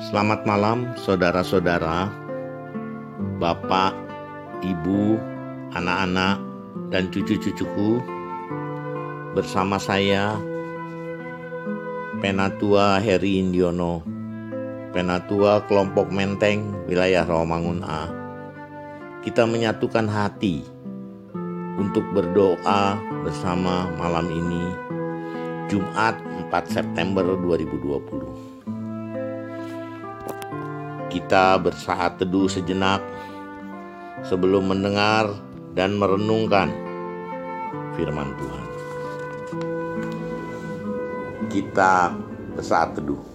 Selamat malam, saudara-saudara, bapak, ibu, anak-anak, dan cucu-cucuku. Bersama saya, Penatua Heri Indiono, Penatua Kelompok Menteng, wilayah Rawamangun A. Kita menyatukan hati untuk berdoa bersama malam ini, Jumat 4 September 2020 kita bersaat teduh sejenak sebelum mendengar dan merenungkan firman Tuhan. Kita bersaat teduh.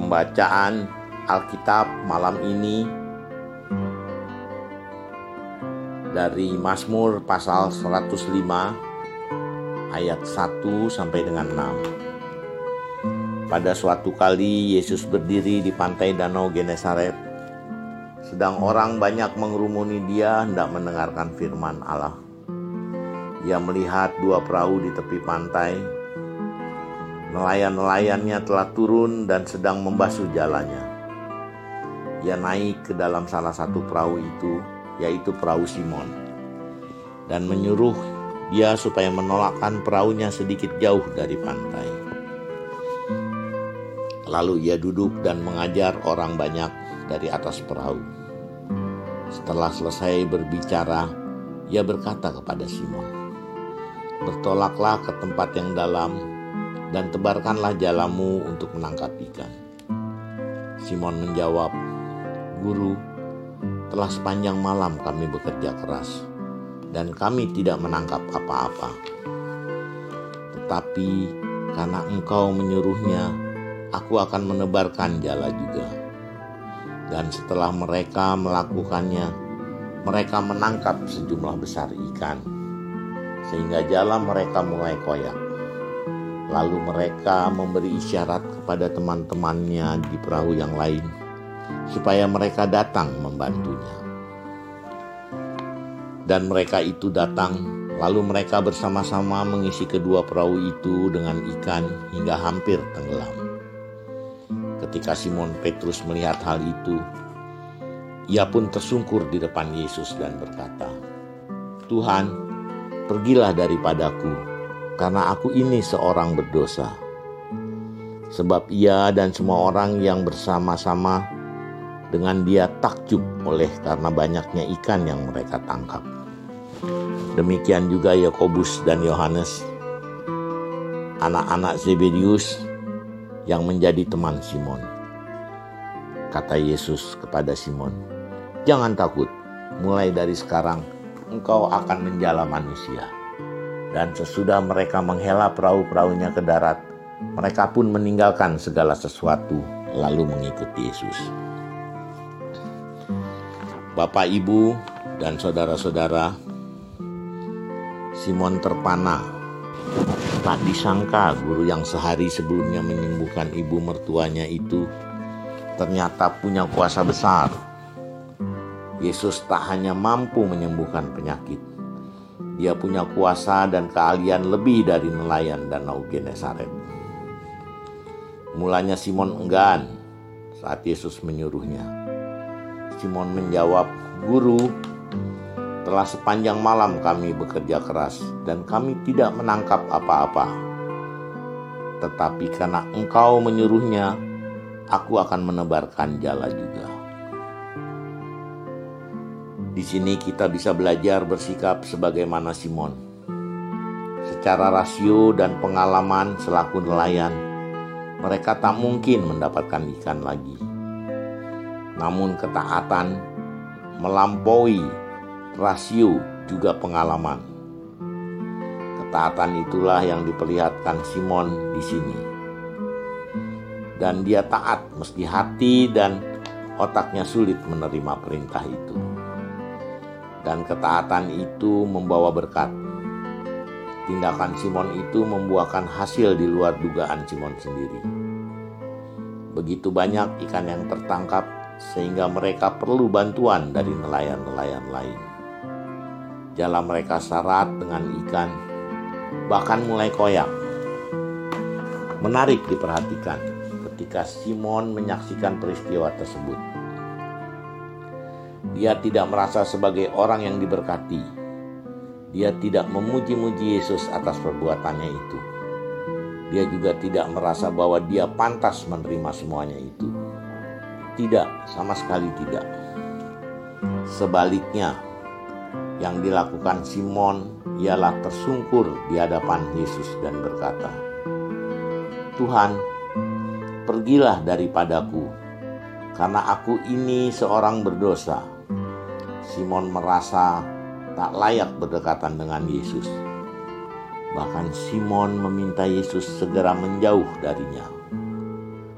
Pembacaan Alkitab malam ini dari Mazmur pasal 105 ayat 1 sampai dengan 6. Pada suatu kali Yesus berdiri di pantai Danau Genesaret. Sedang orang banyak mengerumuni dia hendak mendengarkan firman Allah. Ia melihat dua perahu di tepi pantai Nelayan-nelayannya telah turun dan sedang membasuh jalannya. Ia naik ke dalam salah satu perahu itu, yaitu perahu Simon, dan menyuruh dia supaya menolakkan perahunya sedikit jauh dari pantai. Lalu ia duduk dan mengajar orang banyak dari atas perahu. Setelah selesai berbicara, ia berkata kepada Simon, "Bertolaklah ke tempat yang dalam dan tebarkanlah jalamu untuk menangkap ikan. Simon menjawab, Guru, telah sepanjang malam kami bekerja keras dan kami tidak menangkap apa-apa. Tetapi karena engkau menyuruhnya, aku akan menebarkan jala juga. Dan setelah mereka melakukannya, mereka menangkap sejumlah besar ikan, sehingga jala mereka mulai koyak. Lalu mereka memberi isyarat kepada teman-temannya di perahu yang lain, supaya mereka datang membantunya. Dan mereka itu datang, lalu mereka bersama-sama mengisi kedua perahu itu dengan ikan hingga hampir tenggelam. Ketika Simon Petrus melihat hal itu, ia pun tersungkur di depan Yesus dan berkata, "Tuhan, pergilah daripadaku." Karena aku ini seorang berdosa. Sebab ia dan semua orang yang bersama-sama dengan dia takjub oleh karena banyaknya ikan yang mereka tangkap. Demikian juga Yakobus dan Yohanes, anak-anak Zebedius yang menjadi teman Simon. Kata Yesus kepada Simon, "Jangan takut, mulai dari sekarang engkau akan menjala manusia." Dan sesudah mereka menghela perahu-perahunya ke darat, mereka pun meninggalkan segala sesuatu lalu mengikuti Yesus. Bapak, Ibu, dan saudara-saudara, Simon terpana. Tak disangka guru yang sehari sebelumnya menyembuhkan ibu mertuanya itu ternyata punya kuasa besar. Yesus tak hanya mampu menyembuhkan penyakit, dia punya kuasa dan keahlian lebih dari nelayan Danau Genesaret. Mulanya Simon enggan saat Yesus menyuruhnya. Simon menjawab, "Guru, telah sepanjang malam kami bekerja keras dan kami tidak menangkap apa-apa. Tetapi karena engkau menyuruhnya, aku akan menebarkan jala juga." Di sini kita bisa belajar bersikap sebagaimana Simon. Secara rasio dan pengalaman selaku nelayan, mereka tak mungkin mendapatkan ikan lagi. namun ketaatan melampaui rasio juga pengalaman. Ketaatan itulah yang diperlihatkan Simon di sini. Dan dia taat meski hati dan otaknya sulit menerima perintah itu. Dan ketaatan itu membawa berkat. Tindakan Simon itu membuahkan hasil di luar dugaan Simon sendiri. Begitu banyak ikan yang tertangkap sehingga mereka perlu bantuan dari nelayan-nelayan lain. Jalan mereka syarat dengan ikan, bahkan mulai koyak. Menarik diperhatikan ketika Simon menyaksikan peristiwa tersebut. Dia tidak merasa sebagai orang yang diberkati. Dia tidak memuji-muji Yesus atas perbuatannya itu. Dia juga tidak merasa bahwa dia pantas menerima semuanya itu tidak, sama sekali tidak. Sebaliknya, yang dilakukan Simon ialah tersungkur di hadapan Yesus dan berkata, "Tuhan, pergilah daripadaku, karena aku ini seorang berdosa." Simon merasa tak layak berdekatan dengan Yesus. Bahkan Simon meminta Yesus segera menjauh darinya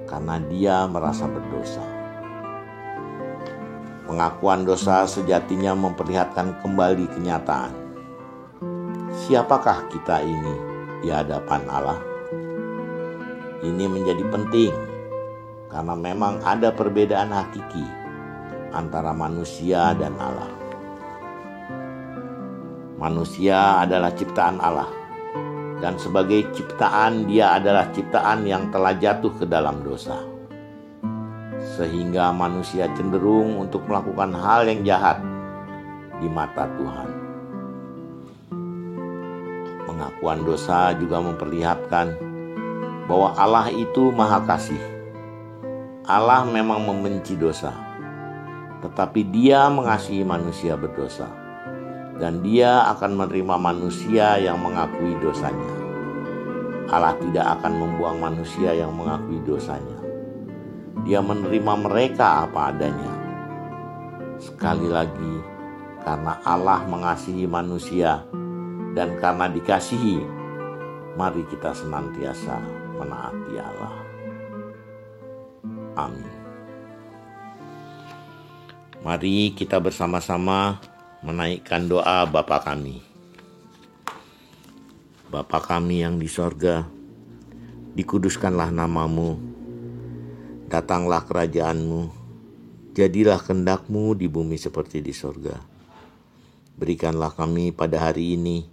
karena dia merasa berdosa. Pengakuan dosa sejatinya memperlihatkan kembali kenyataan. Siapakah kita ini di hadapan Allah? Ini menjadi penting karena memang ada perbedaan hakiki antara manusia dan Allah. Manusia adalah ciptaan Allah, dan sebagai ciptaan, Dia adalah ciptaan yang telah jatuh ke dalam dosa sehingga manusia cenderung untuk melakukan hal yang jahat di mata Tuhan. Pengakuan dosa juga memperlihatkan bahwa Allah itu Maha Kasih. Allah memang membenci dosa, tetapi Dia mengasihi manusia berdosa, dan Dia akan menerima manusia yang mengakui dosanya. Allah tidak akan membuang manusia yang mengakui dosanya dia menerima mereka apa adanya. Sekali lagi, karena Allah mengasihi manusia dan karena dikasihi, mari kita senantiasa menaati Allah. Amin. Mari kita bersama-sama menaikkan doa Bapa kami. Bapa kami yang di sorga, dikuduskanlah namamu, Datanglah kerajaanmu, jadilah kendakmu di bumi seperti di sorga. Berikanlah kami pada hari ini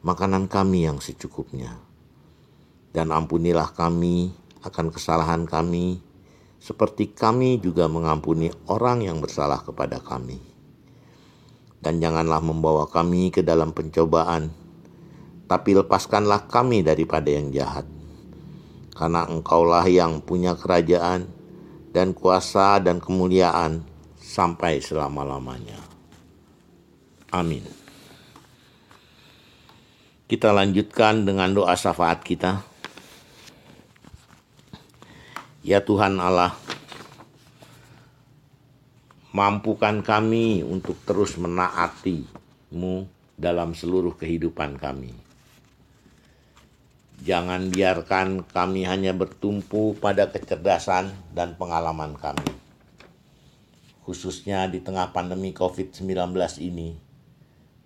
makanan kami yang secukupnya. Dan ampunilah kami akan kesalahan kami, seperti kami juga mengampuni orang yang bersalah kepada kami. Dan janganlah membawa kami ke dalam pencobaan, tapi lepaskanlah kami daripada yang jahat karena engkaulah yang punya kerajaan dan kuasa dan kemuliaan sampai selama-lamanya. Amin. Kita lanjutkan dengan doa syafaat kita. Ya Tuhan Allah, mampukan kami untuk terus menaati-Mu dalam seluruh kehidupan kami Jangan biarkan kami hanya bertumpu pada kecerdasan dan pengalaman kami. Khususnya di tengah pandemi COVID-19 ini,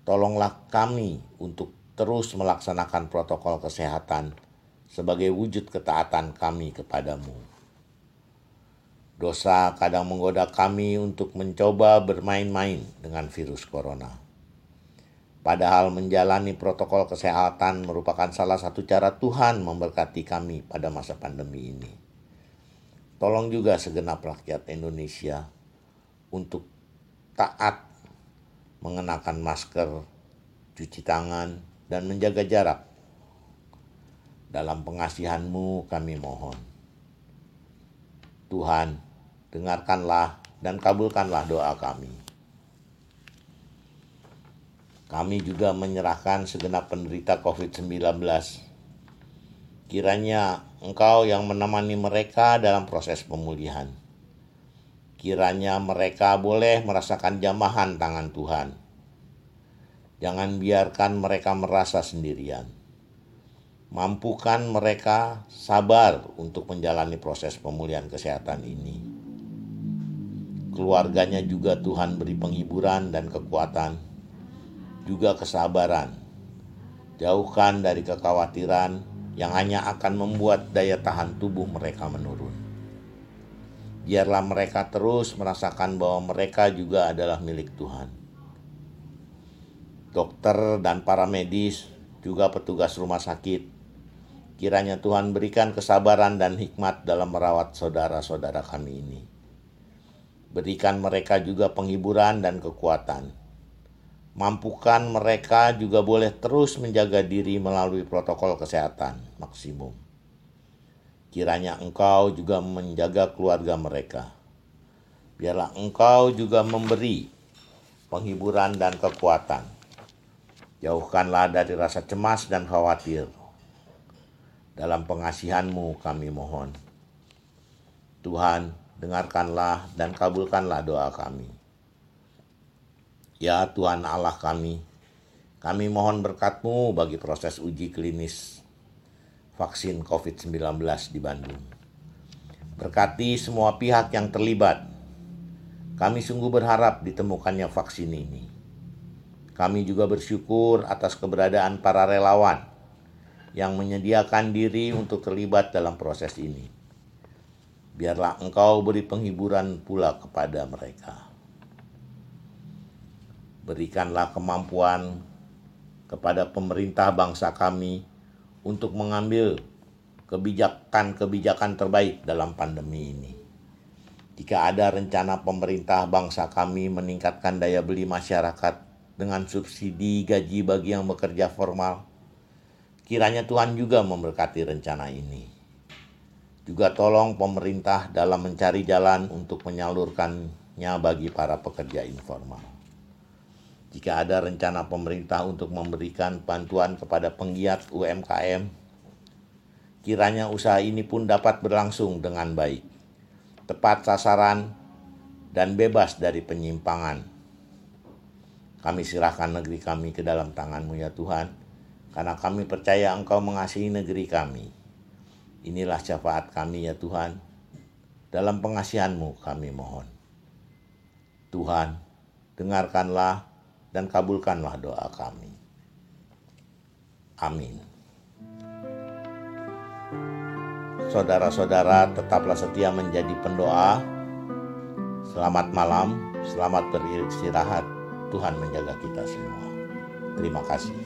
tolonglah kami untuk terus melaksanakan protokol kesehatan sebagai wujud ketaatan kami kepadamu. Dosa kadang menggoda kami untuk mencoba bermain-main dengan virus corona Padahal menjalani protokol kesehatan merupakan salah satu cara Tuhan memberkati kami pada masa pandemi ini. Tolong juga segenap rakyat Indonesia untuk taat mengenakan masker, cuci tangan, dan menjaga jarak. Dalam pengasihanmu kami mohon. Tuhan, dengarkanlah dan kabulkanlah doa kami. Kami juga menyerahkan segenap penderita COVID-19. Kiranya Engkau yang menemani mereka dalam proses pemulihan. Kiranya mereka boleh merasakan jamahan tangan Tuhan. Jangan biarkan mereka merasa sendirian. Mampukan mereka sabar untuk menjalani proses pemulihan kesehatan ini. Keluarganya juga Tuhan beri penghiburan dan kekuatan, juga kesabaran. Jauhkan dari kekhawatiran yang hanya akan membuat daya tahan tubuh mereka menurun. Biarlah mereka terus merasakan bahwa mereka juga adalah milik Tuhan. Dokter dan para medis, juga petugas rumah sakit, kiranya Tuhan berikan kesabaran dan hikmat dalam merawat saudara-saudara kami ini. Berikan mereka juga penghiburan dan kekuatan. Mampukan mereka juga boleh terus menjaga diri melalui protokol kesehatan maksimum Kiranya engkau juga menjaga keluarga mereka. Biarlah engkau juga memberi penghiburan dan kekuatan. Jauhkanlah dari rasa cemas dan khawatir. Dalam pengasihanmu kami mohon. Tuhan, dengarkanlah dan kabulkanlah doa kami. Ya Tuhan Allah kami, kami mohon berkatmu bagi proses uji klinis vaksin COVID-19 di Bandung. Berkati semua pihak yang terlibat. Kami sungguh berharap ditemukannya vaksin ini. Kami juga bersyukur atas keberadaan para relawan yang menyediakan diri untuk terlibat dalam proses ini. Biarlah engkau beri penghiburan pula kepada mereka. Berikanlah kemampuan kepada pemerintah bangsa kami untuk mengambil kebijakan-kebijakan terbaik dalam pandemi ini. Jika ada rencana pemerintah bangsa kami meningkatkan daya beli masyarakat dengan subsidi gaji bagi yang bekerja formal, kiranya Tuhan juga memberkati rencana ini. Juga tolong pemerintah dalam mencari jalan untuk menyalurkannya bagi para pekerja informal jika ada rencana pemerintah untuk memberikan bantuan kepada penggiat UMKM, kiranya usaha ini pun dapat berlangsung dengan baik, tepat sasaran, dan bebas dari penyimpangan. Kami serahkan negeri kami ke dalam tanganmu ya Tuhan, karena kami percaya Engkau mengasihi negeri kami. Inilah syafaat kami ya Tuhan, dalam pengasihanmu kami mohon. Tuhan, dengarkanlah dan kabulkanlah doa kami. Amin. Saudara-saudara, tetaplah setia menjadi pendoa. Selamat malam, selamat beristirahat. Tuhan menjaga kita semua. Terima kasih.